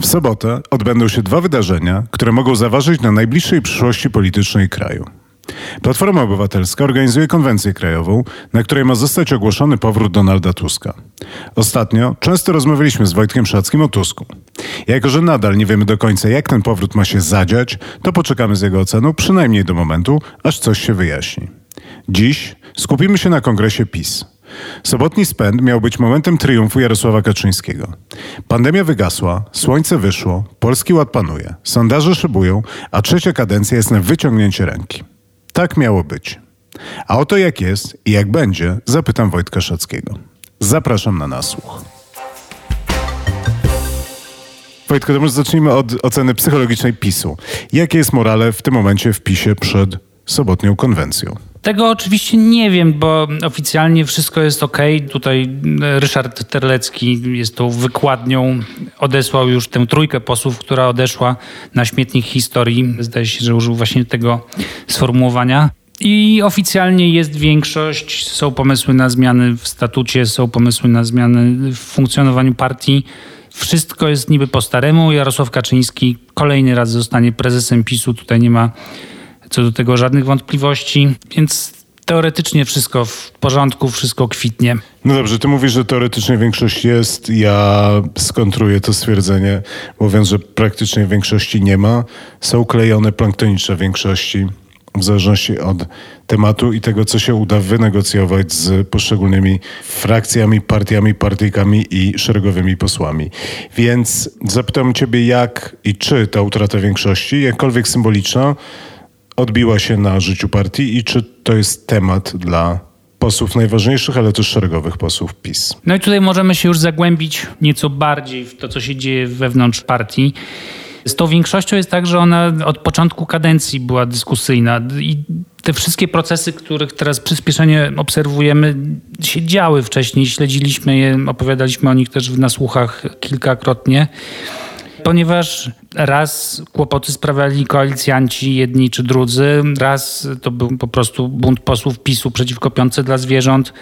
W sobotę odbędą się dwa wydarzenia, które mogą zaważyć na najbliższej przyszłości politycznej kraju. Platforma Obywatelska organizuje konwencję krajową, na której ma zostać ogłoszony powrót Donalda Tuska. Ostatnio często rozmawialiśmy z Wojtkiem Szackim o Tusku. Jako, że nadal nie wiemy do końca, jak ten powrót ma się zadziać, to poczekamy z jego oceną przynajmniej do momentu, aż coś się wyjaśni. Dziś skupimy się na kongresie PiS. Sobotni spęd miał być momentem triumfu Jarosława Kaczyńskiego. Pandemia wygasła, słońce wyszło, polski ład panuje, sondaże szybują, a trzecia kadencja jest na wyciągnięcie ręki. Tak miało być. A oto jak jest i jak będzie, zapytam Wojtka Szackiego. Zapraszam na nasłuch. Wojtko, to może zacznijmy od oceny psychologicznej PiSu. Jakie jest morale w tym momencie w PiSie przed sobotnią konwencją? Tego oczywiście nie wiem, bo oficjalnie wszystko jest ok. Tutaj Ryszard Terlecki jest tą wykładnią, odesłał już tę trójkę posłów, która odeszła na śmietnik historii. Zdaje się, że użył właśnie tego sformułowania. I oficjalnie jest większość, są pomysły na zmiany w statucie, są pomysły na zmiany w funkcjonowaniu partii. Wszystko jest niby po staremu. Jarosław Kaczyński kolejny raz zostanie prezesem PiSu. Tutaj nie ma co do tego żadnych wątpliwości, więc teoretycznie wszystko w porządku, wszystko kwitnie. No dobrze, ty mówisz, że teoretycznie większość jest. Ja skontruję to stwierdzenie, mówiąc, że praktycznie większości nie ma. Są klejone planktoniczne większości w zależności od tematu i tego, co się uda wynegocjować z poszczególnymi frakcjami, partiami, partyjkami i szeregowymi posłami. Więc zapytam Ciebie, jak i czy ta utrata większości, jakkolwiek symboliczna, odbiła się na życiu partii i czy to jest temat dla posłów najważniejszych, ale też szeregowych posłów PiS. No i tutaj możemy się już zagłębić nieco bardziej w to, co się dzieje wewnątrz partii. Z tą większością jest tak, że ona od początku kadencji była dyskusyjna i te wszystkie procesy, których teraz przyspieszenie obserwujemy, się działy wcześniej, śledziliśmy je, opowiadaliśmy o nich też w nasłuchach kilkakrotnie ponieważ raz kłopoty sprawiali koalicjanci jedni czy drudzy, raz to był po prostu bunt posłów PiSu przeciwko piątce dla zwierząt.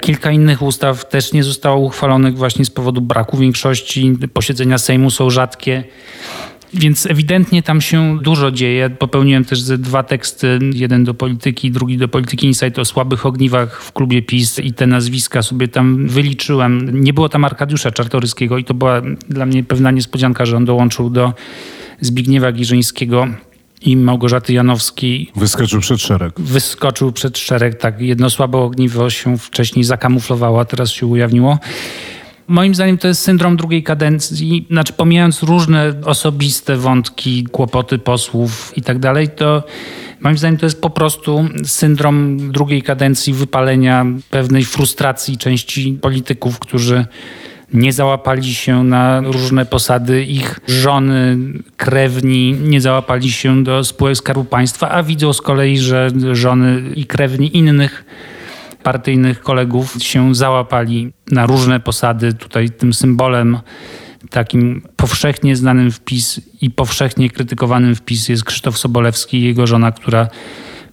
Kilka innych ustaw też nie zostało uchwalonych właśnie z powodu braku większości. Posiedzenia Sejmu są rzadkie. Więc ewidentnie tam się dużo dzieje. Popełniłem też dwa teksty, jeden do polityki, drugi do polityki Insight o słabych ogniwach w klubie PiS i te nazwiska sobie tam wyliczyłem. Nie było tam Arkadiusza Czartoryskiego i to była dla mnie pewna niespodzianka, że on dołączył do Zbigniewa Giżyńskiego i Małgorzaty Janowskiej. Wyskoczył przed szereg. Wyskoczył przed szereg, tak. Jedno słabe ogniwo się wcześniej zakamuflowało, teraz się ujawniło. Moim zdaniem to jest syndrom drugiej kadencji, znaczy pomijając różne osobiste wątki, kłopoty posłów i tak dalej, to moim zdaniem to jest po prostu syndrom drugiej kadencji wypalenia pewnej frustracji części polityków, którzy nie załapali się na różne posady, ich żony, krewni nie załapali się do spółek Skarbu Państwa, a widzą z kolei, że żony i krewni innych partyjnych kolegów się załapali na różne posady. Tutaj tym symbolem takim powszechnie znanym wpis i powszechnie krytykowanym wpis jest Krzysztof Sobolewski i jego żona, która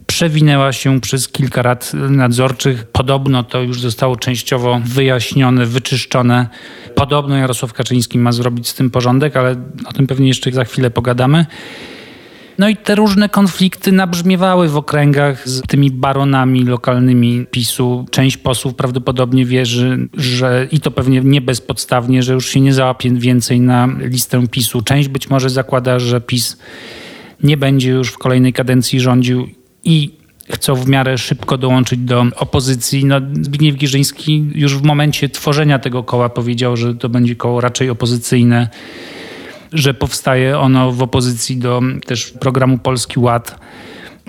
przewinęła się przez kilka rad nadzorczych. Podobno to już zostało częściowo wyjaśnione, wyczyszczone. Podobno Jarosław Kaczyński ma zrobić z tym porządek, ale o tym pewnie jeszcze za chwilę pogadamy. No i te różne konflikty nabrzmiewały w okręgach z tymi baronami lokalnymi PiSu. Część posłów prawdopodobnie wierzy, że i to pewnie nie bezpodstawnie, że już się nie załapie więcej na listę PiSu. Część być może zakłada, że PiS nie będzie już w kolejnej kadencji rządził i chcą w miarę szybko dołączyć do opozycji. No, Zbigniew Giżyński już w momencie tworzenia tego koła powiedział, że to będzie koło raczej opozycyjne że powstaje ono w opozycji do też programu Polski Ład.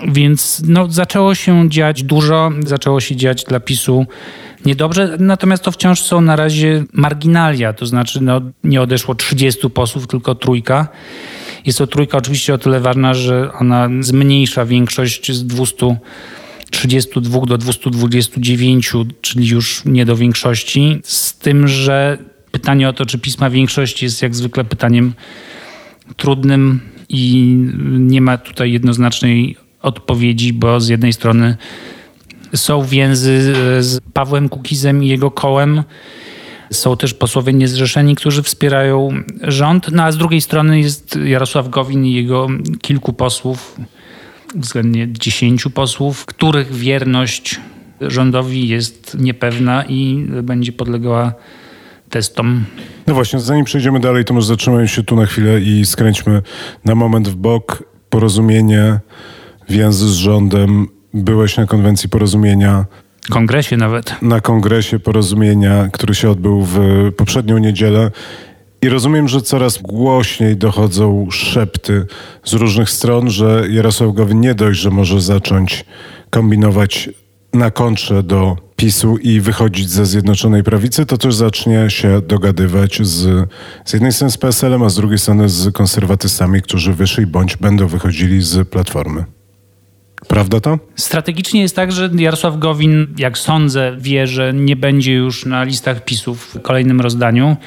Więc no, zaczęło się dziać dużo, zaczęło się dziać dla PiSu niedobrze, natomiast to wciąż są na razie marginalia, to znaczy no, nie odeszło 30 posłów, tylko trójka. Jest to trójka oczywiście o tyle ważna, że ona zmniejsza większość z 232 do 229, czyli już nie do większości, z tym, że pytanie o to, czy pisma większość jest jak zwykle pytaniem trudnym i nie ma tutaj jednoznacznej odpowiedzi, bo z jednej strony są więzy z Pawłem Kukizem i jego kołem. Są też posłowie niezrzeszeni, którzy wspierają rząd, no a z drugiej strony jest Jarosław Gowin i jego kilku posłów, względnie dziesięciu posłów, których wierność rządowi jest niepewna i będzie podlegała testom. No właśnie, zanim przejdziemy dalej, to może zatrzymajmy się tu na chwilę i skręćmy na moment w bok porozumienie, więzy z rządem. Byłeś na konwencji porozumienia. Kongresie nawet. Na kongresie porozumienia, który się odbył w poprzednią niedzielę. I rozumiem, że coraz głośniej dochodzą szepty z różnych stron, że Jarosław Gowin nie dość, że może zacząć kombinować na kontrze do PiSu i wychodzić ze Zjednoczonej Prawicy, to też zacznie się dogadywać z, z jednej strony z PSL-em, a z drugiej strony z konserwatystami, którzy wyszli bądź będą wychodzili z Platformy. Prawda to? Strategicznie jest tak, że Jarosław Gowin, jak sądzę, wie, że nie będzie już na listach PiSów w kolejnym rozdaniu.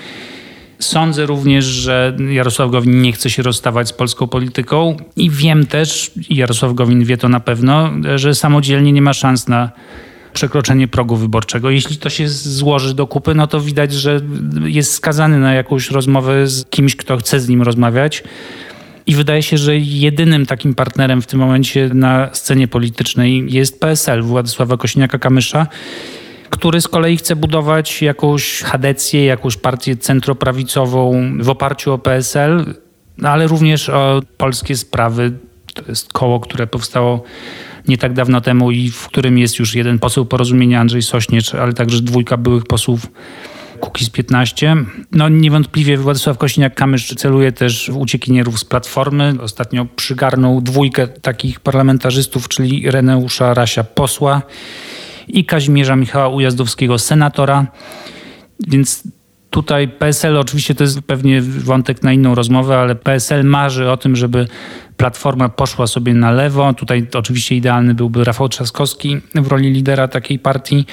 Sądzę również, że Jarosław Gowin nie chce się rozstawać z polską polityką i wiem też, Jarosław Gowin wie to na pewno, że samodzielnie nie ma szans na przekroczenie progu wyborczego. Jeśli to się złoży do kupy, no to widać, że jest skazany na jakąś rozmowę z kimś, kto chce z nim rozmawiać. I wydaje się, że jedynym takim partnerem w tym momencie na scenie politycznej jest PSL Władysława Kośniaka-Kamysza, który z kolei chce budować jakąś chadecję, jakąś partię centroprawicową w oparciu o PSL, ale również o polskie sprawy. To jest koło, które powstało nie tak dawno temu i w którym jest już jeden poseł porozumienia Andrzej Sośnierz, ale także dwójka byłych posłów Kukiz 15. No niewątpliwie Władysław Kośniak-Kamysz celuje też w uciekinierów z Platformy. Ostatnio przygarnął dwójkę takich parlamentarzystów, czyli Reneusza Rasia posła i Kazimierza Michała Ujazdowskiego senatora. Więc Tutaj PSL oczywiście to jest pewnie wątek na inną rozmowę, ale PSL marzy o tym, żeby Platforma poszła sobie na lewo. Tutaj oczywiście idealny byłby Rafał Trzaskowski w roli lidera takiej partii,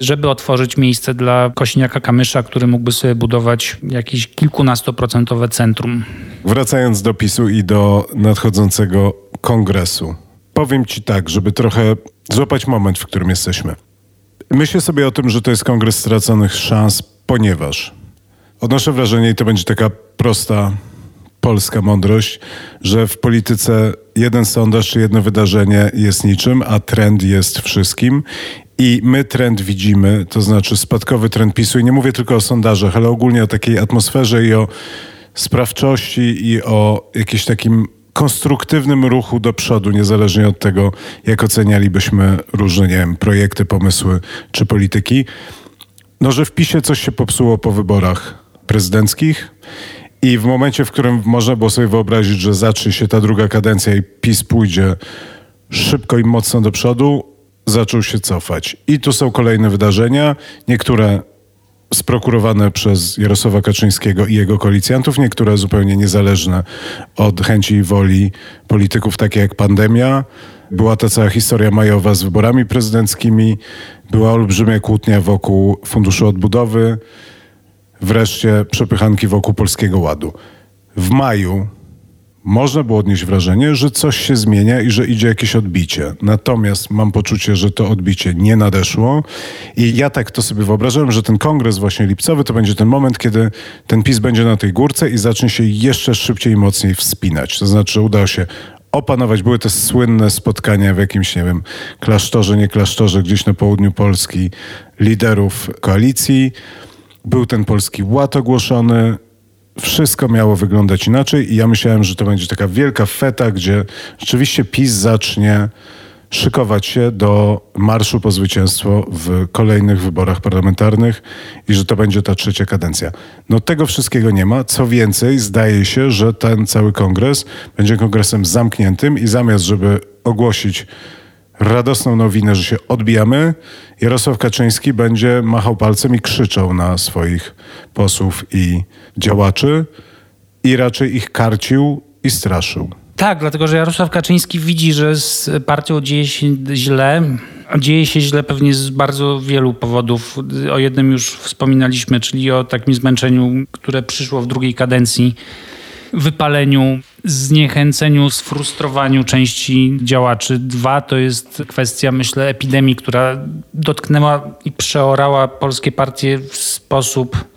żeby otworzyć miejsce dla Kośniaka-Kamysza, który mógłby sobie budować jakieś kilkunastoprocentowe centrum. Wracając do PiSu i do nadchodzącego kongresu. Powiem ci tak, żeby trochę złapać moment, w którym jesteśmy. Myślę sobie o tym, że to jest kongres straconych szans, ponieważ odnoszę wrażenie, i to będzie taka prosta polska mądrość, że w polityce jeden sondaż czy jedno wydarzenie jest niczym, a trend jest wszystkim. I my trend widzimy, to znaczy spadkowy trend PiSu. I nie mówię tylko o sondażach, ale ogólnie o takiej atmosferze i o sprawczości i o jakimś takim konstruktywnym ruchu do przodu, niezależnie od tego, jak ocenialibyśmy różne, nie wiem, projekty, pomysły czy polityki. No, że w PiSie coś się popsuło po wyborach prezydenckich i w momencie, w którym można było sobie wyobrazić, że zacznie się ta druga kadencja i PiS pójdzie szybko i mocno do przodu, zaczął się cofać. I tu są kolejne wydarzenia, niektóre sprokurowane przez Jarosława Kaczyńskiego i jego koalicjantów, niektóre zupełnie niezależne od chęci i woli polityków, takie jak pandemia. Była ta cała historia majowa z wyborami prezydenckimi, była olbrzymia kłótnia wokół Funduszu Odbudowy, wreszcie przepychanki wokół Polskiego Ładu. W maju można było odnieść wrażenie, że coś się zmienia i że idzie jakieś odbicie. Natomiast mam poczucie, że to odbicie nie nadeszło i ja tak to sobie wyobrażałem, że ten kongres właśnie lipcowy to będzie ten moment, kiedy ten PiS będzie na tej górce i zacznie się jeszcze szybciej i mocniej wspinać. To znaczy udało się opanować. Były te słynne spotkania w jakimś, nie wiem, klasztorze, nie klasztorze, gdzieś na południu Polski liderów koalicji. Był ten polski ład ogłoszony, wszystko miało wyglądać inaczej i ja myślałem, że to będzie taka wielka feta, gdzie rzeczywiście PiS zacznie szykować się do marszu po zwycięstwo w kolejnych wyborach parlamentarnych i że to będzie ta trzecia kadencja. No tego wszystkiego nie ma. Co więcej, zdaje się, że ten cały kongres będzie kongresem zamkniętym i zamiast, żeby ogłosić radosną nowinę, że się odbijamy, Jarosław Kaczyński będzie machał palcem i krzyczał na swoich posłów i działaczy i raczej ich karcił i straszył. Tak, dlatego że Jarosław Kaczyński widzi, że z partią dzieje się źle. Dzieje się źle pewnie z bardzo wielu powodów. O jednym już wspominaliśmy, czyli o takim zmęczeniu, które przyszło w drugiej kadencji, wypaleniu, zniechęceniu, sfrustrowaniu części działaczy. Dwa to jest kwestia, myślę, epidemii, która dotknęła i przeorała polskie partie w sposób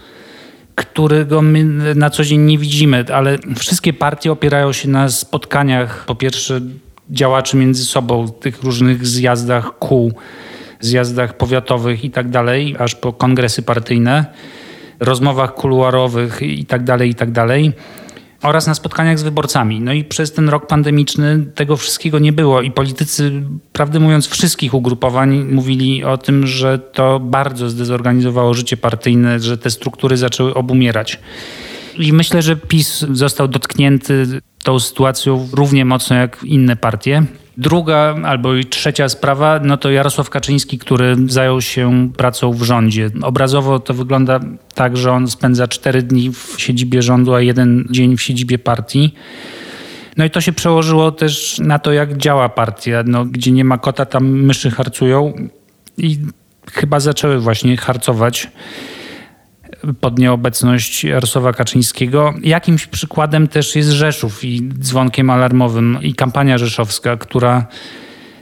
którego my na co dzień nie widzimy, ale wszystkie partie opierają się na spotkaniach, po pierwsze działaczy między sobą, tych różnych zjazdach kół, zjazdach powiatowych i tak dalej, aż po kongresy partyjne, rozmowach kuluarowych i tak dalej, i tak dalej oraz na spotkaniach z wyborcami. No i przez ten rok pandemiczny tego wszystkiego nie było i politycy, prawdę mówiąc, wszystkich ugrupowań mówili o tym, że to bardzo zdezorganizowało życie partyjne, że te struktury zaczęły obumierać. I myślę, że PiS został dotknięty tą sytuacją równie mocno jak inne partie. Druga albo i trzecia sprawa, no to Jarosław Kaczyński, który zajął się pracą w rządzie. Obrazowo to wygląda tak, że on spędza cztery dni w siedzibie rządu, a jeden dzień w siedzibie partii. No i to się przełożyło też na to, jak działa partia. No, gdzie nie ma kota, tam myszy harcują i chyba zaczęły właśnie harcować pod nieobecność Jarosława Kaczyńskiego. Jakimś przykładem też jest Rzeszów i dzwonkiem alarmowym i kampania rzeszowska, która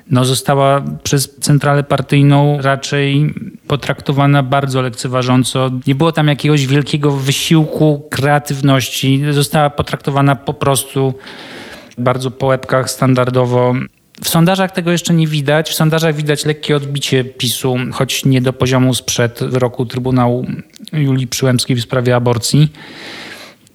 no, została przez centralę partyjną raczej potraktowana bardzo lekceważąco. Nie było tam jakiegoś wielkiego wysiłku, kreatywności. Została potraktowana po prostu bardzo po łebkach standardowo. W sondażach tego jeszcze nie widać. W sondażach widać lekkie odbicie PiSu, choć nie do poziomu sprzed wyroku Trybunału Julii Przyłębskiej w sprawie aborcji.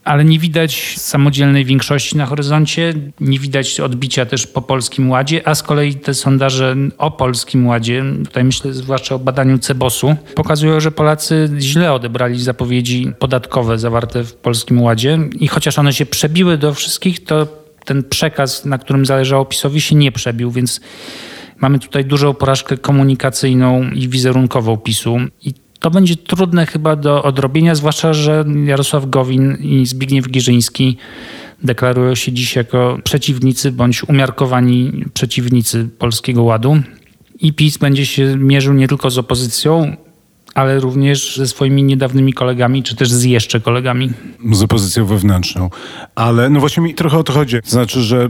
Ale nie widać samodzielnej większości na horyzoncie, nie widać odbicia też po Polskim Ładzie, a z kolei te sondaże o Polskim Ładzie, tutaj myślę zwłaszcza o badaniu Cebosu, pokazują, że Polacy źle odebrali zapowiedzi podatkowe zawarte w Polskim Ładzie i chociaż one się przebiły do wszystkich, to ten przekaz, na którym zależało PiSowi, się nie przebił, więc mamy tutaj dużą porażkę komunikacyjną i wizerunkową PiSu. I to będzie trudne chyba do odrobienia, zwłaszcza, że Jarosław Gowin i Zbigniew Giżyński deklarują się dziś jako przeciwnicy bądź umiarkowani przeciwnicy Polskiego Ładu. I PiS będzie się mierzył nie tylko z opozycją, ale również ze swoimi niedawnymi kolegami, czy też z jeszcze kolegami. Z opozycją wewnętrzną. Ale no właśnie mi trochę o to chodzi. Znaczy, że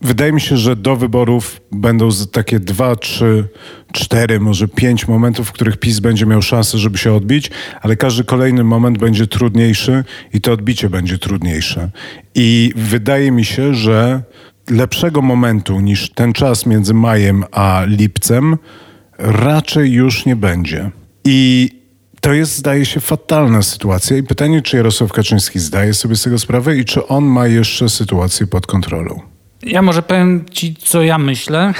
wydaje mi się, że do wyborów będą takie dwa, trzy, cztery, może pięć momentów, w których PiS będzie miał szansę, żeby się odbić, ale każdy kolejny moment będzie trudniejszy i to odbicie będzie trudniejsze. I wydaje mi się, że lepszego momentu niż ten czas między majem a lipcem raczej już nie będzie. I to jest, zdaje się, fatalna sytuacja. I pytanie, czy Jarosław Kaczyński zdaje sobie z tego sprawę i czy on ma jeszcze sytuację pod kontrolą? Ja może powiem ci, co ja myślę.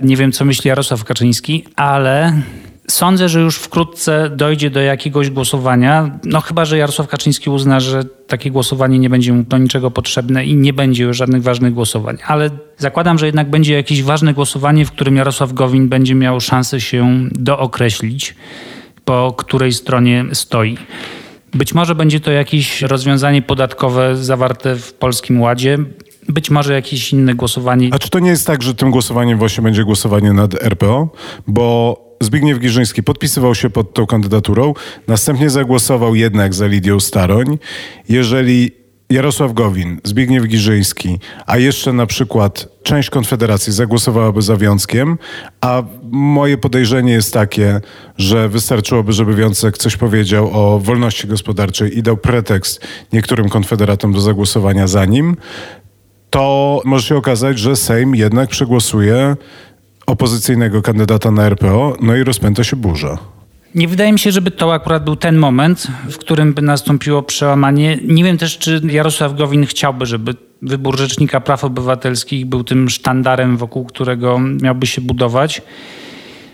Nie wiem, co myśli Jarosław Kaczyński, ale sądzę, że już wkrótce dojdzie do jakiegoś głosowania. No chyba, że Jarosław Kaczyński uzna, że takie głosowanie nie będzie mu do niczego potrzebne i nie będzie już żadnych ważnych głosowań. Ale zakładam, że jednak będzie jakieś ważne głosowanie, w którym Jarosław Gowin będzie miał szansę się dookreślić, po której stronie stoi. Być może będzie to jakieś rozwiązanie podatkowe zawarte w Polskim Ładzie. Być może jakieś inne głosowanie. A czy to nie jest tak, że tym głosowaniem właśnie będzie głosowanie nad RPO? Bo Zbigniew Giżyński podpisywał się pod tą kandydaturą, następnie zagłosował jednak za Lidią Staroń. Jeżeli Jarosław Gowin, Zbigniew Giżyński, a jeszcze na przykład część Konfederacji zagłosowałaby za Wiązkiem, a moje podejrzenie jest takie, że wystarczyłoby, żeby Wiązek coś powiedział o wolności gospodarczej i dał pretekst niektórym konfederatom do zagłosowania za nim, to może się okazać, że Sejm jednak przegłosuje opozycyjnego kandydata na RPO, no i rozpęta się burza. Nie wydaje mi się, żeby to akurat był ten moment, w którym by nastąpiło przełamanie. Nie wiem też, czy Jarosław Gowin chciałby, żeby wybór Rzecznika Praw Obywatelskich był tym sztandarem, wokół którego miałby się budować.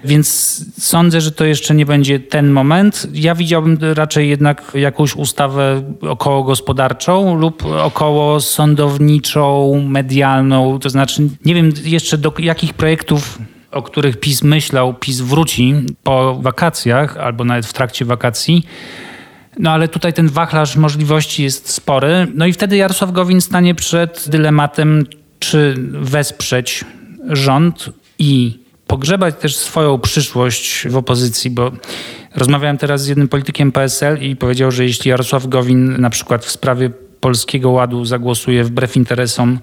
Więc sądzę, że to jeszcze nie będzie ten moment. Ja widziałbym raczej jednak jakąś ustawę około gospodarczą lub około sądowniczą, medialną. To znaczy, nie wiem jeszcze do jakich projektów o których PiS myślał, PiS wróci po wakacjach albo nawet w trakcie wakacji. No ale tutaj ten wachlarz możliwości jest spory. No i wtedy Jarosław Gowin stanie przed dylematem, czy wesprzeć rząd i pogrzebać też swoją przyszłość w opozycji, bo rozmawiałem teraz z jednym politykiem PSL i powiedział, że jeśli Jarosław Gowin na przykład w sprawie Polskiego Ładu zagłosuje wbrew interesom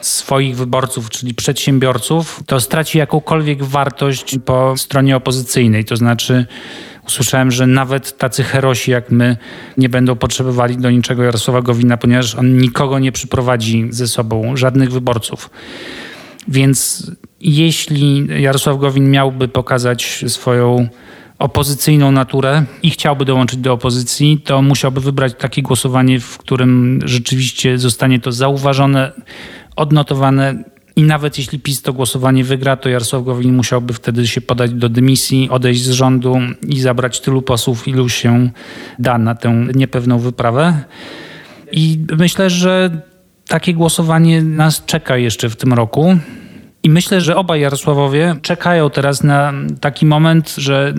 swoich wyborców, czyli przedsiębiorców, to straci jakąkolwiek wartość po stronie opozycyjnej. To znaczy, usłyszałem, że nawet tacy herosi jak my nie będą potrzebowali do niczego Jarosława Gowina, ponieważ on nikogo nie przyprowadzi ze sobą, żadnych wyborców. Więc jeśli Jarosław Gowin miałby pokazać swoją opozycyjną naturę i chciałby dołączyć do opozycji, to musiałby wybrać takie głosowanie, w którym rzeczywiście zostanie to zauważone, odnotowane i nawet jeśli PiS to głosowanie wygra, to Jarosław Gowin musiałby wtedy się podać do dymisji, odejść z rządu i zabrać tylu posłów, ilu się da na tę niepewną wyprawę. I myślę, że takie głosowanie nas czeka jeszcze w tym roku. I myślę, że obaj Jarosławowie czekają teraz na taki moment, że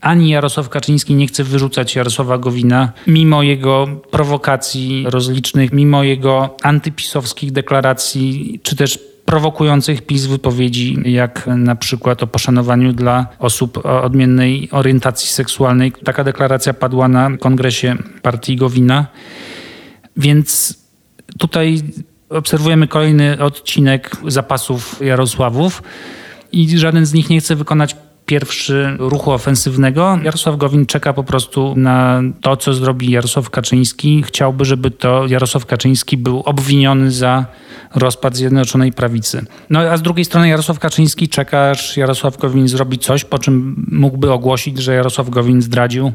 ani Jarosław Kaczyński nie chce wyrzucać Jarosława Gowina, mimo jego prowokacji rozlicznych, mimo jego antypisowskich deklaracji, czy też prowokujących PiS wypowiedzi, jak na przykład o poszanowaniu dla osób o odmiennej orientacji seksualnej. Taka deklaracja padła na kongresie partii Gowina. Więc tutaj obserwujemy kolejny odcinek zapasów Jarosławów i żaden z nich nie chce wykonać pierwszy ruchu ofensywnego. Jarosław Gowin czeka po prostu na to, co zrobi Jarosław Kaczyński. Chciałby, żeby to Jarosław Kaczyński był obwiniony za rozpad Zjednoczonej Prawicy. No a z drugiej strony Jarosław Kaczyński czeka, aż Jarosław Gowin zrobi coś, po czym mógłby ogłosić, że Jarosław Gowin zdradził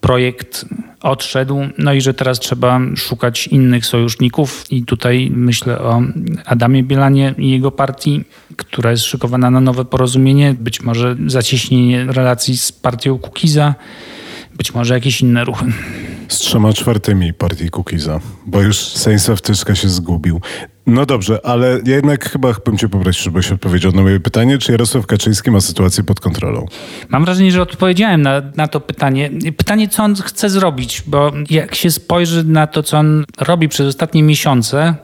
projekt odszedł, no i że teraz trzeba szukać innych sojuszników i tutaj myślę o Adamie Bielanie i jego partii, która jest szykowana na nowe porozumienie, być może zacieśnienie relacji z partią Kukiza, być może jakieś inne ruchy. Z trzema czwartymi partii Kukiza, bo już Sejsław Tyszka się zgubił. No dobrze, ale ja jednak chyba bym cię poprosił, żebyś odpowiedział na moje pytanie, czy Jarosław Kaczyński ma sytuację pod kontrolą? Mam wrażenie, że odpowiedziałem na, na to pytanie. Pytanie, co on chce zrobić, bo jak się spojrzy na to, co on robi przez ostatnie miesiące,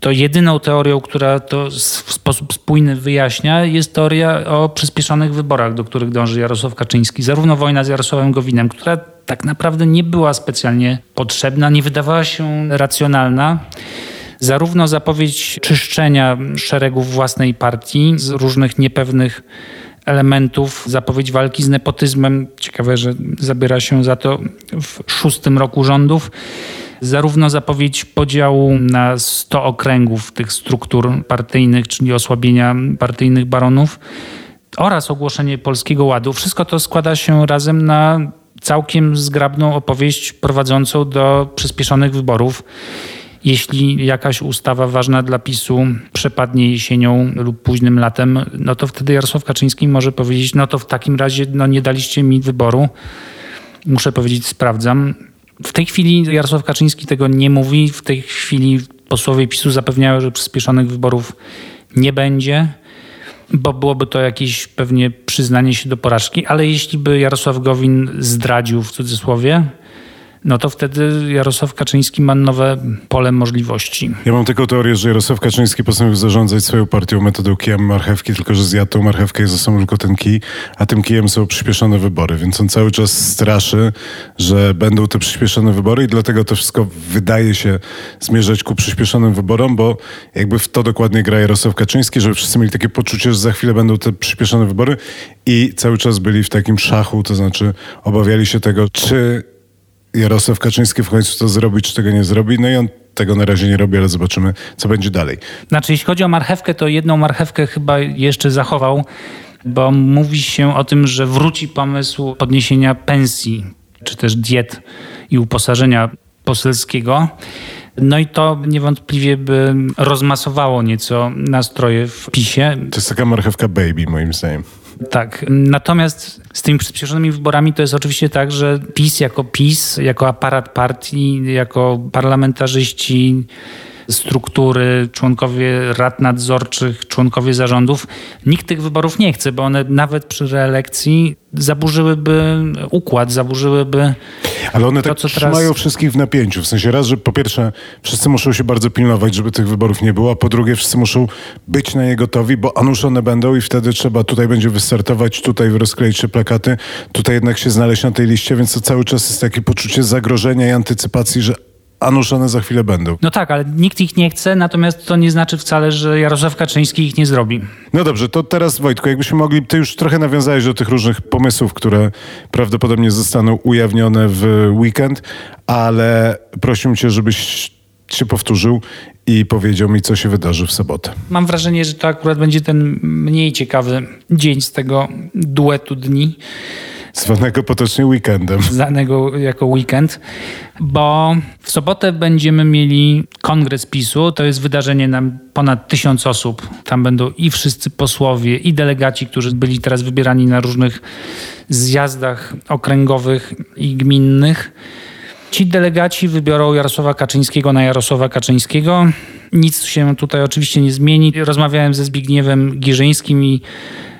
to jedyną teorią, która to w sposób spójny wyjaśnia, jest teoria o przyspieszonych wyborach, do których dąży Jarosław Kaczyński. Zarówno wojna z Jarosławem Gowinem, która tak naprawdę nie była specjalnie potrzebna, nie wydawała się racjonalna. Zarówno zapowiedź czyszczenia szeregów własnej partii z różnych niepewnych elementów, zapowiedź walki z nepotyzmem. Ciekawe, że zabiera się za to w szóstym roku rządów zarówno zapowiedź podziału na 100 okręgów tych struktur partyjnych, czyli osłabienia partyjnych baronów, oraz ogłoszenie Polskiego Ładu. Wszystko to składa się razem na całkiem zgrabną opowieść prowadzącą do przyspieszonych wyborów. Jeśli jakaś ustawa ważna dla PiSu przepadnie jesienią lub późnym latem, no to wtedy Jarosław Kaczyński może powiedzieć, no to w takim razie no nie daliście mi wyboru. Muszę powiedzieć, sprawdzam. W tej chwili Jarosław Kaczyński tego nie mówi. W tej chwili posłowie PiSu zapewniają, że przyspieszonych wyborów nie będzie, bo byłoby to jakieś pewnie przyznanie się do porażki, ale jeśli by Jarosław Gowin zdradził w cudzysłowie, no to wtedy Jarosław Kaczyński ma nowe pole możliwości. Ja mam taką teorię, że Jarosław Kaczyński postanowił zarządzać swoją partią metodą kijem marchewki, tylko że zjadł tą marchewkę i został tylko ten kij, a tym kijem są przyspieszone wybory, więc on cały czas straszy, że będą te przyspieszone wybory i dlatego to wszystko wydaje się zmierzać ku przyspieszonym wyborom, bo jakby w to dokładnie gra Jarosław Kaczyński, żeby wszyscy mieli takie poczucie, że za chwilę będą te przyspieszone wybory i cały czas byli w takim szachu, to znaczy obawiali się tego, czy Jarosław Kaczyński w końcu to zrobi, czy tego nie zrobi. No i on tego na razie nie robi, ale zobaczymy, co będzie dalej. Znaczy, jeśli chodzi o marchewkę, to jedną marchewkę chyba jeszcze zachował. bo mówi się o tym, że wróci pomysł podniesienia pensji, czy też diet i uposażenia poselskiego. No i to niewątpliwie by rozmasowało nieco nastroje w PiSie. To jest taka marchewka baby moim zdaniem. Tak. Natomiast z tymi przyspieszonymi wyborami to jest oczywiście tak, że PiS jako PiS, jako aparat partii, jako parlamentarzyści, struktury, członkowie rad nadzorczych, członkowie zarządów. Nikt tych wyborów nie chce, bo one nawet przy reelekcji zaburzyłyby układ, zaburzyłyby. Ale one to, tak trzymają teraz... wszystkich w napięciu. W sensie raz, że po pierwsze wszyscy muszą się bardzo pilnować, żeby tych wyborów nie było, a po drugie wszyscy muszą być na nie gotowi, bo a nuż one będą i wtedy trzeba, tutaj będzie wystartować, tutaj rozkleić się plakaty, tutaj jednak się znaleźć na tej liście, więc to cały czas jest takie poczucie zagrożenia i antycypacji, że a nuż one za chwilę będą. No tak, ale nikt ich nie chce, natomiast to nie znaczy wcale, że Jarosław Kaczyński ich nie zrobi. No dobrze, to teraz Wojtku, jakbyśmy mogli, ty już trochę nawiązałeś do tych różnych pomysłów, które prawdopodobnie zostaną ujawnione w weekend, ale prosiłbym cię, żebyś się powtórzył i powiedział mi, co się wydarzy w sobotę. Mam wrażenie, że to akurat będzie ten mniej ciekawy dzień z tego duetu dni. Zwanego potocznie weekendem. Zwanego jako weekend, bo w sobotę będziemy mieli kongres PiSu. To jest wydarzenie na ponad tysiąc osób. Tam będą i wszyscy posłowie, i delegaci, którzy byli teraz wybierani na różnych zjazdach okręgowych i gminnych. Ci delegaci wybiorą Jarosława Kaczyńskiego na Jarosława Kaczyńskiego. Nic się tutaj oczywiście nie zmieni. Rozmawiałem ze Zbigniewem Gierzyńskim i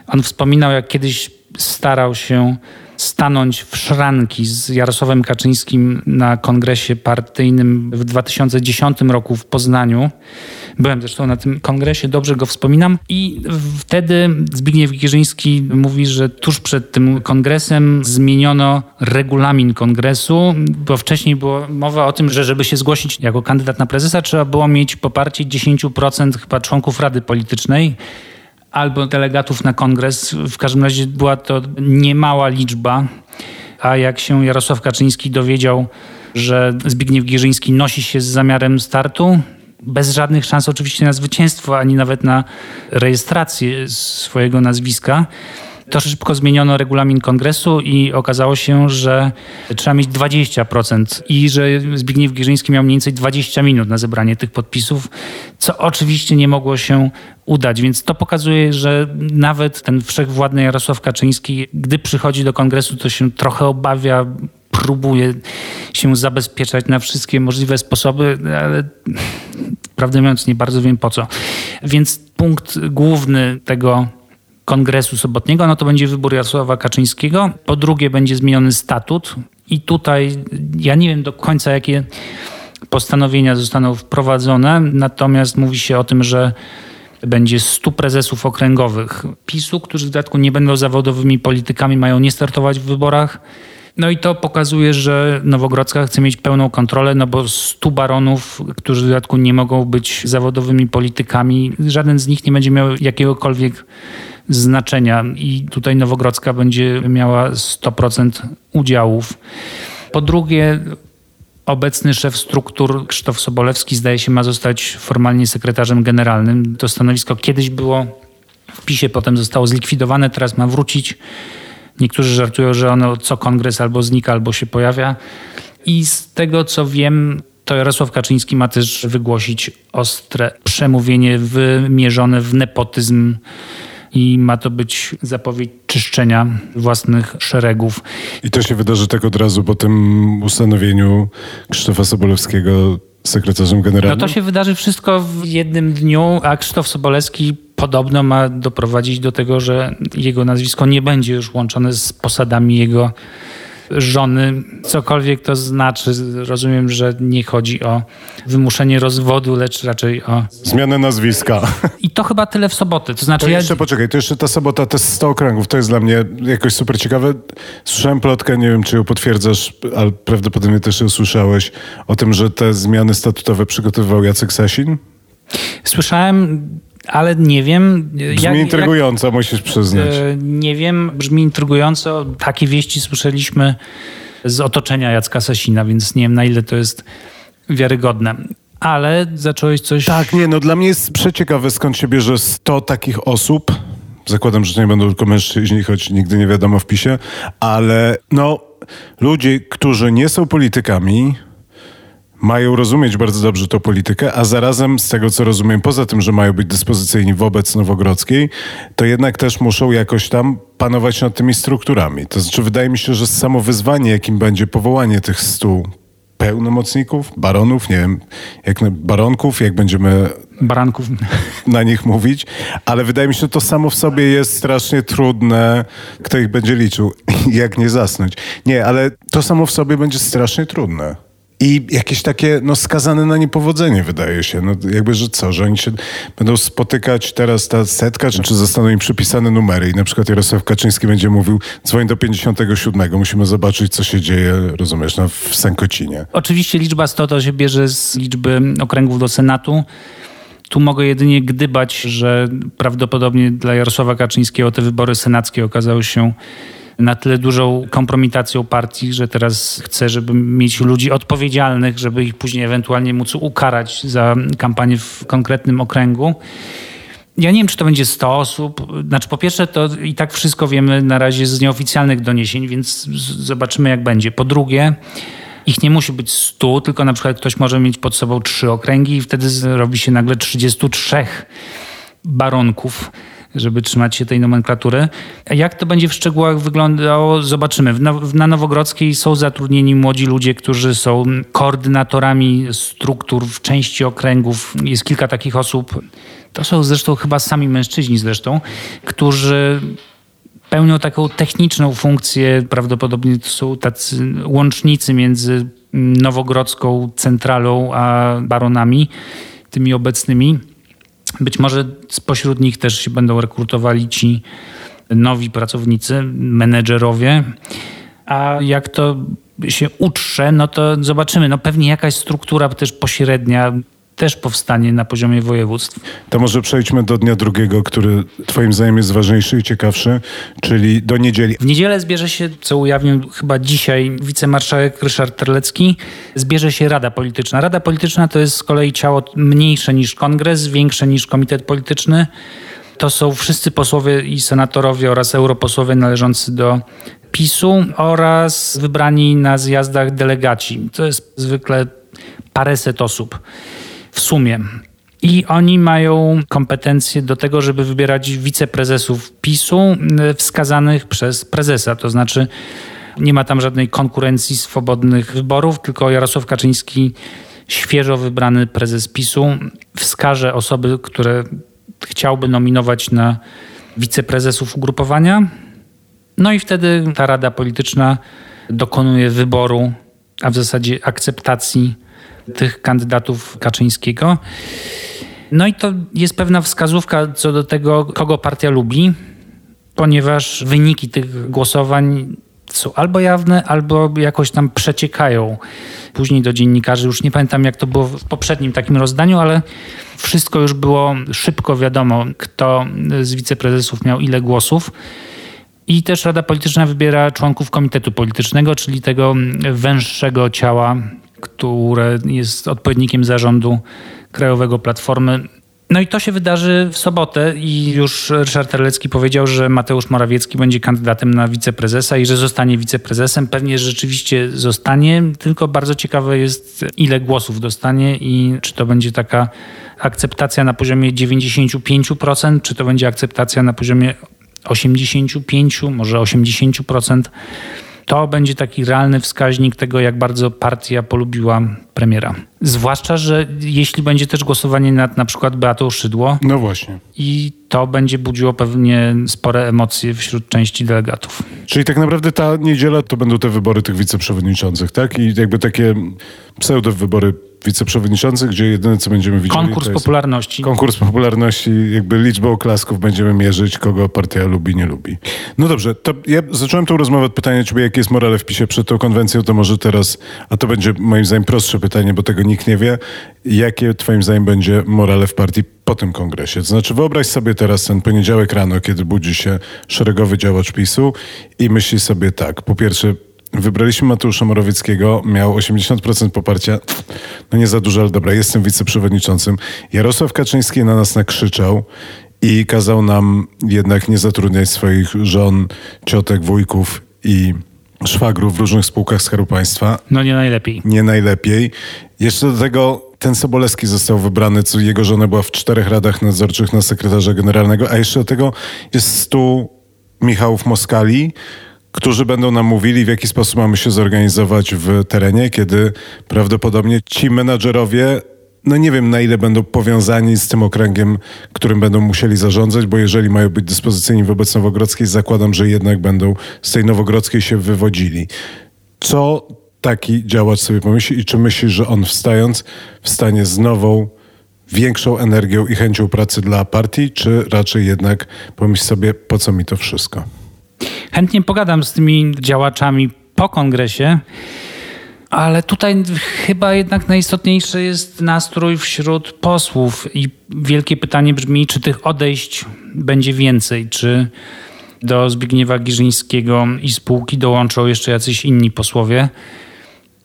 on wspominał, jak kiedyś starał się stanąć w szranki z Jarosławem Kaczyńskim na kongresie partyjnym w 2010 roku w Poznaniu. Byłem zresztą na tym kongresie, dobrze go wspominam. I wtedy Zbigniew Gierzyński mówi, że tuż przed tym kongresem zmieniono regulamin kongresu, bo wcześniej była mowa o tym, że żeby się zgłosić jako kandydat na prezesa, trzeba było mieć poparcie 10% chyba członków Rady Politycznej albo delegatów na kongres. W każdym razie była to niemała liczba. A jak się Jarosław Kaczyński dowiedział, że Zbigniew Gierzyński nosi się z zamiarem startu, bez żadnych szans oczywiście na zwycięstwo, ani nawet na rejestrację swojego nazwiska, to szybko zmieniono regulamin kongresu i okazało się, że trzeba mieć 20% i że Zbigniew Gierzyński miał mniej więcej 20 minut na zebranie tych podpisów, co oczywiście nie mogło się udać. Więc to pokazuje, że nawet ten wszechwładny Jarosław Kaczyński, gdy przychodzi do kongresu, to się trochę obawia, próbuje się zabezpieczać na wszystkie możliwe sposoby, ale prawdę mówiąc nie bardzo wiem po co. Więc punkt główny tego kongresu sobotniego, no to będzie wybór Jarosława Kaczyńskiego. Po drugie będzie zmieniony statut i tutaj ja nie wiem do końca jakie postanowienia zostaną wprowadzone, natomiast mówi się o tym, że będzie 100 prezesów okręgowych PiSu, którzy w dodatku nie będą zawodowymi politykami, mają nie startować w wyborach. No i to pokazuje, że Nowogrodzka chce mieć pełną kontrolę, no bo 100 baronów, którzy w dodatku nie mogą być zawodowymi politykami, żaden z nich nie będzie miał jakiegokolwiek znaczenia i tutaj Nowogrodzka będzie miała 100% udziałów. Po drugie, Obecny szef struktur Krzysztof Sobolewski zdaje się ma zostać formalnie sekretarzem generalnym. To stanowisko kiedyś było w PiSie, potem zostało zlikwidowane, teraz ma wrócić. Niektórzy żartują, że ono co kongres albo znika, albo się pojawia. I z tego co wiem, to Jarosław Kaczyński ma też wygłosić ostre przemówienie wymierzone w nepotyzm i ma to być zapowiedź czyszczenia własnych szeregów. I to się wydarzy tak od razu po tym ustanowieniu Krzysztofa Sobolewskiego sekretarzem generalnym? No to się wydarzy wszystko w jednym dniu, a Krzysztof Sobolewski podobno ma doprowadzić do tego, że jego nazwisko nie będzie już łączone z posadami jego żony, cokolwiek to znaczy. Rozumiem, że nie chodzi o wymuszenie rozwodu, lecz raczej o... Zmianę nazwiska. I to chyba tyle w sobotę. To znaczy to jeszcze ja... poczekaj, to jeszcze ta sobota, te 100 okręgów, to jest dla mnie jakoś super ciekawe. Słyszałem plotkę, nie wiem czy ją potwierdzasz, ale prawdopodobnie też ją słyszałeś, o tym, że te zmiany statutowe przygotowywał Jacek Sasin? Słyszałem, ale nie wiem. Brzmi jak, intrygująco, jak, musisz przyznać. E, nie wiem, brzmi intrygująco. Takie wieści słyszeliśmy z otoczenia Jacka Sasina, więc nie wiem na ile to jest wiarygodne. Ale zacząłeś coś... Tak, nie, no dla mnie jest przeciekawe skąd się bierze 100 takich osób Zakładam, że to nie będą tylko mężczyźni, choć nigdy nie wiadomo w PiSie, ale no, ludzie, którzy nie są politykami, mają rozumieć bardzo dobrze tą politykę, a zarazem z tego, co rozumiem, poza tym, że mają być dyspozycyjni wobec Nowogrodzkiej, to jednak też muszą jakoś tam panować nad tymi strukturami. To znaczy, wydaje mi się, że samo wyzwanie, jakim będzie powołanie tych stu pełnomocników, baronów, nie wiem, jak na, baronków, jak będziemy baranków na nich mówić, ale wydaje mi się, że to samo w sobie jest strasznie trudne, kto ich będzie liczył, jak nie zasnąć. Nie, ale to samo w sobie będzie strasznie trudne i jakieś takie no, skazane na niepowodzenie, wydaje się. No, jakby, że co, że oni się będą spotykać teraz ta setka, czy, czy zostaną im przypisane numery i na przykład Jarosław Kaczyński będzie mówił dzwoń do 57, musimy zobaczyć, co się dzieje, rozumiesz, no, w Sękocinie. Oczywiście liczba 100 to się bierze z liczby okręgów do Senatu. Tu mogę jedynie gdybać, że prawdopodobnie dla Jarosława Kaczyńskiego te wybory senackie okazały się na tyle dużą kompromitacją partii, że teraz chce, żeby mieć ludzi odpowiedzialnych, żeby ich później ewentualnie móc ukarać za kampanię w konkretnym okręgu. Ja nie wiem, czy to będzie 100 osób. Znaczy, po pierwsze, to i tak wszystko wiemy na razie z nieoficjalnych doniesień, więc zobaczymy, jak będzie. Po drugie, ich nie musi być 100, tylko na przykład ktoś może mieć pod sobą trzy okręgi i wtedy robi się nagle 33 baronków żeby trzymać się tej nomenklatury. Jak to będzie w szczegółach wyglądało, zobaczymy. Na Nowogrodzkiej są zatrudnieni młodzi ludzie, którzy są koordynatorami struktur w części okręgów. Jest kilka takich osób. To są zresztą chyba sami mężczyźni zresztą, którzy pełnią taką techniczną funkcję. Prawdopodobnie to są tacy łącznicy między nowogrodzką centralą a baronami, tymi obecnymi. Być może spośród nich też się będą rekrutowali ci nowi pracownicy, menedżerowie. A jak to się utrze, no to zobaczymy. No pewnie jakaś struktura też pośrednia też powstanie na poziomie województw. To może przejdźmy do dnia drugiego, który Twoim zdaniem jest ważniejszy i ciekawszy, czyli do niedzieli. W niedzielę zbierze się, co ujawnił chyba dzisiaj wicemarszałek Ryszard Terlecki, zbierze się Rada Polityczna. Rada Polityczna to jest z kolei ciało mniejsze niż kongres, większe niż komitet polityczny. To są wszyscy posłowie i senatorowie oraz europosłowie należący do PiSu oraz wybrani na zjazdach delegaci. To jest zwykle paręset osób w sumie. I oni mają kompetencje do tego, żeby wybierać wiceprezesów PiSu e, wskazanych przez prezesa. To znaczy nie ma tam żadnej konkurencji swobodnych wyborów, tylko Jarosław Kaczyński, świeżo wybrany prezes PiSu, wskaże osoby, które chciałby nominować na wiceprezesów ugrupowania. No i wtedy ta rada polityczna dokonuje wyboru, a w zasadzie akceptacji tych kandydatów Kaczyńskiego. No i to jest pewna wskazówka co do tego, kogo partia lubi, ponieważ wyniki tych głosowań są albo jawne, albo jakoś tam przeciekają później do dziennikarzy. Już nie pamiętam, jak to było w poprzednim takim rozdaniu, ale wszystko już było szybko wiadomo, kto z wiceprezesów miał ile głosów. I też Rada Polityczna wybiera członków Komitetu Politycznego, czyli tego węższego ciała które jest odpowiednikiem zarządu Krajowego Platformy. No i to się wydarzy w sobotę i już Ryszard Terlecki powiedział, że Mateusz Morawiecki będzie kandydatem na wiceprezesa i że zostanie wiceprezesem. Pewnie rzeczywiście zostanie, tylko bardzo ciekawe jest ile głosów dostanie i czy to będzie taka akceptacja na poziomie 95%, czy to będzie akceptacja na poziomie 85, może 80% to będzie taki realny wskaźnik tego, jak bardzo partia polubiła premiera. Zwłaszcza, że jeśli będzie też głosowanie nad na przykład Beatą Szydło. No właśnie. I to będzie budziło pewnie spore emocje wśród części delegatów. Czyli tak naprawdę ta niedziela to będą te wybory tych wiceprzewodniczących, tak? I jakby takie pseudo wybory wiceprzewodniczących, gdzie jedyne co będziemy widzieli... Konkurs popularności. Konkurs popularności, jakby liczbą oklasków będziemy mierzyć, kogo partia lubi, nie lubi. No dobrze, to ja zacząłem tą rozmowę od pytania ciebie, jaki jest morale w PiSie przed tą konwencją, to może teraz, a to będzie moim zdaniem prostsze pytanie, bo tego nikt nie wie, jakie twoim zdaniem będzie morale w partii po tym kongresie? To znaczy wyobraź sobie teraz ten poniedziałek rano, kiedy budzi się szeregowy działacz PiSu i myśli sobie tak, po pierwsze Wybraliśmy Mateusza Morawieckiego, miał 80% poparcia. No nie za dużo, ale dobra, jestem wiceprzewodniczącym. Jarosław Kaczyński na nas nakrzyczał i kazał nam jednak nie zatrudniać swoich żon, ciotek, wujków i szwagrów w różnych spółkach Skarbu Państwa. No nie najlepiej. Nie najlepiej. Jeszcze do tego ten Sobolewski został wybrany, co jego żona była w czterech radach nadzorczych na sekretarza generalnego, a jeszcze do tego jest stu Michałów Moskali, którzy będą nam mówili, w jaki sposób mamy się zorganizować w terenie, kiedy prawdopodobnie ci menadżerowie no nie wiem na ile będą powiązani z tym okręgiem, którym będą musieli zarządzać, bo jeżeli mają być dyspozycyjni wobec Nowogrodzkiej, zakładam, że jednak będą z tej Nowogrodzkiej się wywodzili. Co taki działacz sobie pomyśli i czy myśli, że on wstając wstanie z nową, większą energią i chęcią pracy dla partii, czy raczej jednak pomyśl sobie, po co mi to wszystko? Chętnie pogadam z tymi działaczami po kongresie. Ale tutaj chyba jednak najistotniejszy jest nastrój wśród posłów i wielkie pytanie brzmi, czy tych odejść będzie więcej, czy do Zbigniewa Giżyńskiego i spółki dołączą jeszcze jacyś inni posłowie.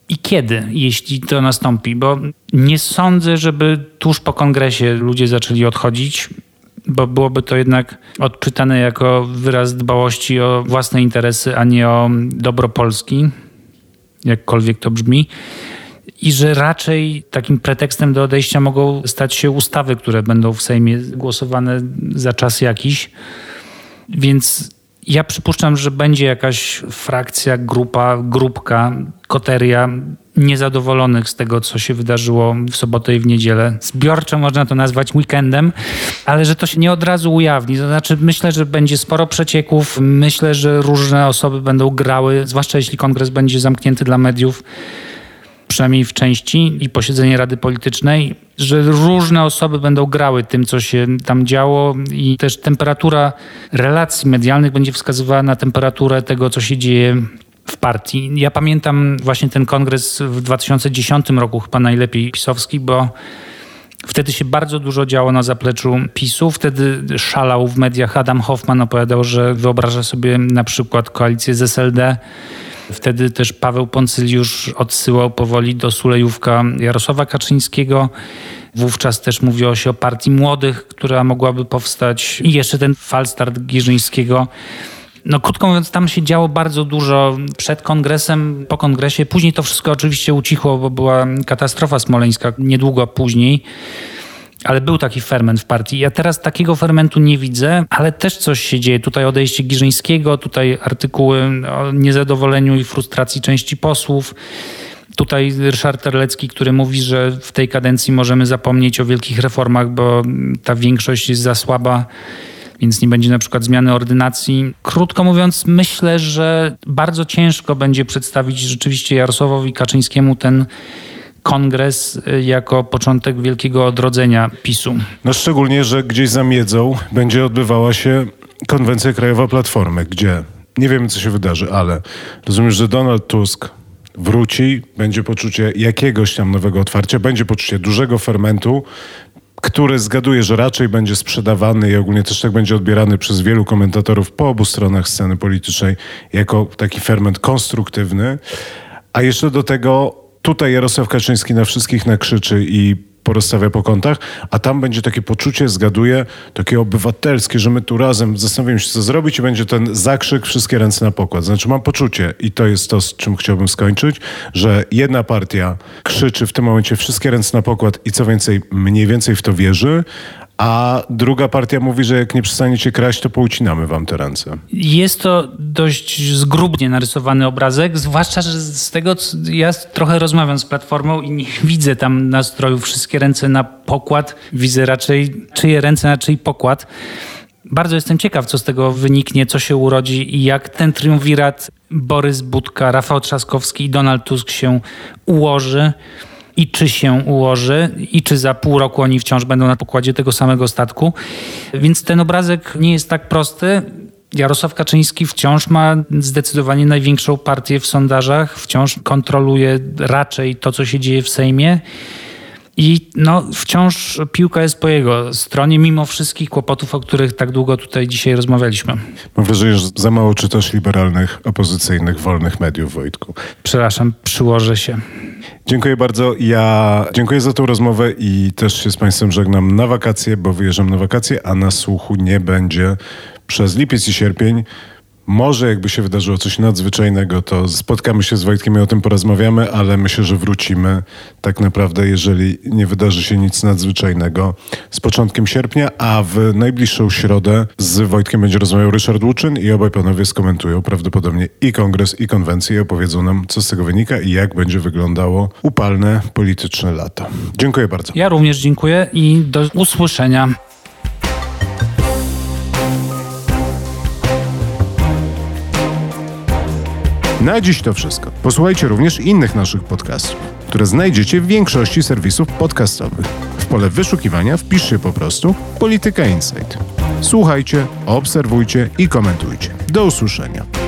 I kiedy, jeśli to nastąpi? Bo nie sądzę, żeby tuż po kongresie ludzie zaczęli odchodzić, bo byłoby to jednak odczytane jako wyraz dbałości o własne interesy, a nie o dobro Polski jakkolwiek to brzmi. I że raczej takim pretekstem do odejścia mogą stać się ustawy, które będą w Sejmie głosowane za czas jakiś. Więc ja przypuszczam, że będzie jakaś frakcja, grupa, grupka, koteria niezadowolonych z tego, co się wydarzyło w sobotę i w niedzielę. Zbiorczo można to nazwać weekendem, ale że to się nie od razu ujawni. To znaczy, myślę, że będzie sporo przecieków. Myślę, że różne osoby będą grały, zwłaszcza jeśli kongres będzie zamknięty dla mediów przynajmniej w części, i posiedzenie Rady Politycznej, że różne osoby będą grały tym, co się tam działo, i też temperatura relacji medialnych będzie wskazywała na temperaturę tego, co się dzieje w partii. Ja pamiętam właśnie ten kongres w 2010 roku, chyba najlepiej pisowski, bo Wtedy się bardzo dużo działo na zapleczu PiSu. Wtedy szalał w mediach Adam Hoffman, opowiadał, że wyobraża sobie na przykład koalicję z SLD. Wtedy też Paweł Poncyliusz odsyłał powoli do Sulejówka Jarosława Kaczyńskiego. Wówczas też mówiło się o partii młodych, która mogłaby powstać. I jeszcze ten falstart Giżyńskiego no krótko mówiąc, tam się działo bardzo dużo przed kongresem, po kongresie. Później to wszystko oczywiście ucichło, bo była katastrofa smoleńska niedługo później. Ale był taki ferment w partii. Ja teraz takiego fermentu nie widzę, ale też coś się dzieje. Tutaj odejście Giżyńskiego, tutaj artykuły o niezadowoleniu i frustracji części posłów. Tutaj Ryszard Terlecki, który mówi, że w tej kadencji możemy zapomnieć o wielkich reformach, bo ta większość jest za słaba więc nie będzie na przykład zmiany ordynacji. Krótko mówiąc, myślę, że bardzo ciężko będzie przedstawić rzeczywiście Jarosławowi Kaczyńskiemu ten kongres y, jako początek wielkiego odrodzenia PiSu. No szczególnie, że gdzieś za miedzą będzie odbywała się konwencja krajowa Platformy, gdzie nie wiemy, co się wydarzy, ale rozumiem, że Donald Tusk wróci, będzie poczucie jakiegoś tam nowego otwarcia, będzie poczucie dużego fermentu, który zgaduję, że raczej będzie sprzedawany i ogólnie też tak będzie odbierany przez wielu komentatorów po obu stronach sceny politycznej jako taki ferment konstruktywny. A jeszcze do tego tutaj Jarosław Kaczyński na wszystkich nakrzyczy i porozstawia po kątach, a tam będzie takie poczucie, zgaduję, takie obywatelskie, że my tu razem zastanowimy się, co zrobić i będzie ten zakrzyk, wszystkie ręce na pokład. Znaczy mam poczucie, i to jest to, z czym chciałbym skończyć, że jedna partia krzyczy w tym momencie wszystkie ręce na pokład i co więcej, mniej więcej w to wierzy, a druga partia mówi, że jak nie przestaniecie kraść, to poucinamy wam te ręce. Jest to dość zgrubnie narysowany obrazek, zwłaszcza, że z tego ja trochę rozmawiam z Platformą i nie widzę tam nastroju wszystkie ręce na pokład. Widzę raczej czyje ręce na czyj pokład. Bardzo jestem ciekaw, co z tego wyniknie, co się urodzi i jak ten triumvirat Borys Budka, Rafał Trzaskowski i Donald Tusk się ułoży i czy się ułoży, i czy za pół roku oni wciąż będą na pokładzie tego samego statku. Więc ten obrazek nie jest tak prosty. Jarosław Kaczyński wciąż ma zdecydowanie największą partię w sondażach, wciąż kontroluje raczej to, co się dzieje w Sejmie. I no, wciąż piłka jest po jego stronie, mimo wszystkich kłopotów, o których tak długo tutaj dzisiaj rozmawialiśmy. Mam wrażenie, że za mało czytasz liberalnych, opozycyjnych, wolnych mediów, Wojtku. Przepraszam, przyłożę się. Dziękuję bardzo. Ja dziękuję za tą rozmowę i też się z Państwem żegnam na wakacje, bo wyjeżdżam na wakacje, a na słuchu nie będzie przez lipiec i sierpień. Może jakby się wydarzyło coś nadzwyczajnego, to spotkamy się z Wojtkiem i o tym porozmawiamy, ale myślę, że wrócimy tak naprawdę, jeżeli nie wydarzy się nic nadzwyczajnego z początkiem sierpnia, a w najbliższą środę z Wojtkiem będzie rozmawiał Ryszard Łuczyn i obaj panowie skomentują prawdopodobnie i kongres, i konwencję i opowiedzą nam, co z tego wynika i jak będzie wyglądało upalne polityczne lato. Dziękuję bardzo. Ja również dziękuję i do usłyszenia. Na dziś to wszystko. Posłuchajcie również innych naszych podcastów, które znajdziecie w większości serwisów podcastowych. W pole wyszukiwania wpiszcie po prostu Polityka Insight. Słuchajcie, obserwujcie i komentujcie. Do usłyszenia.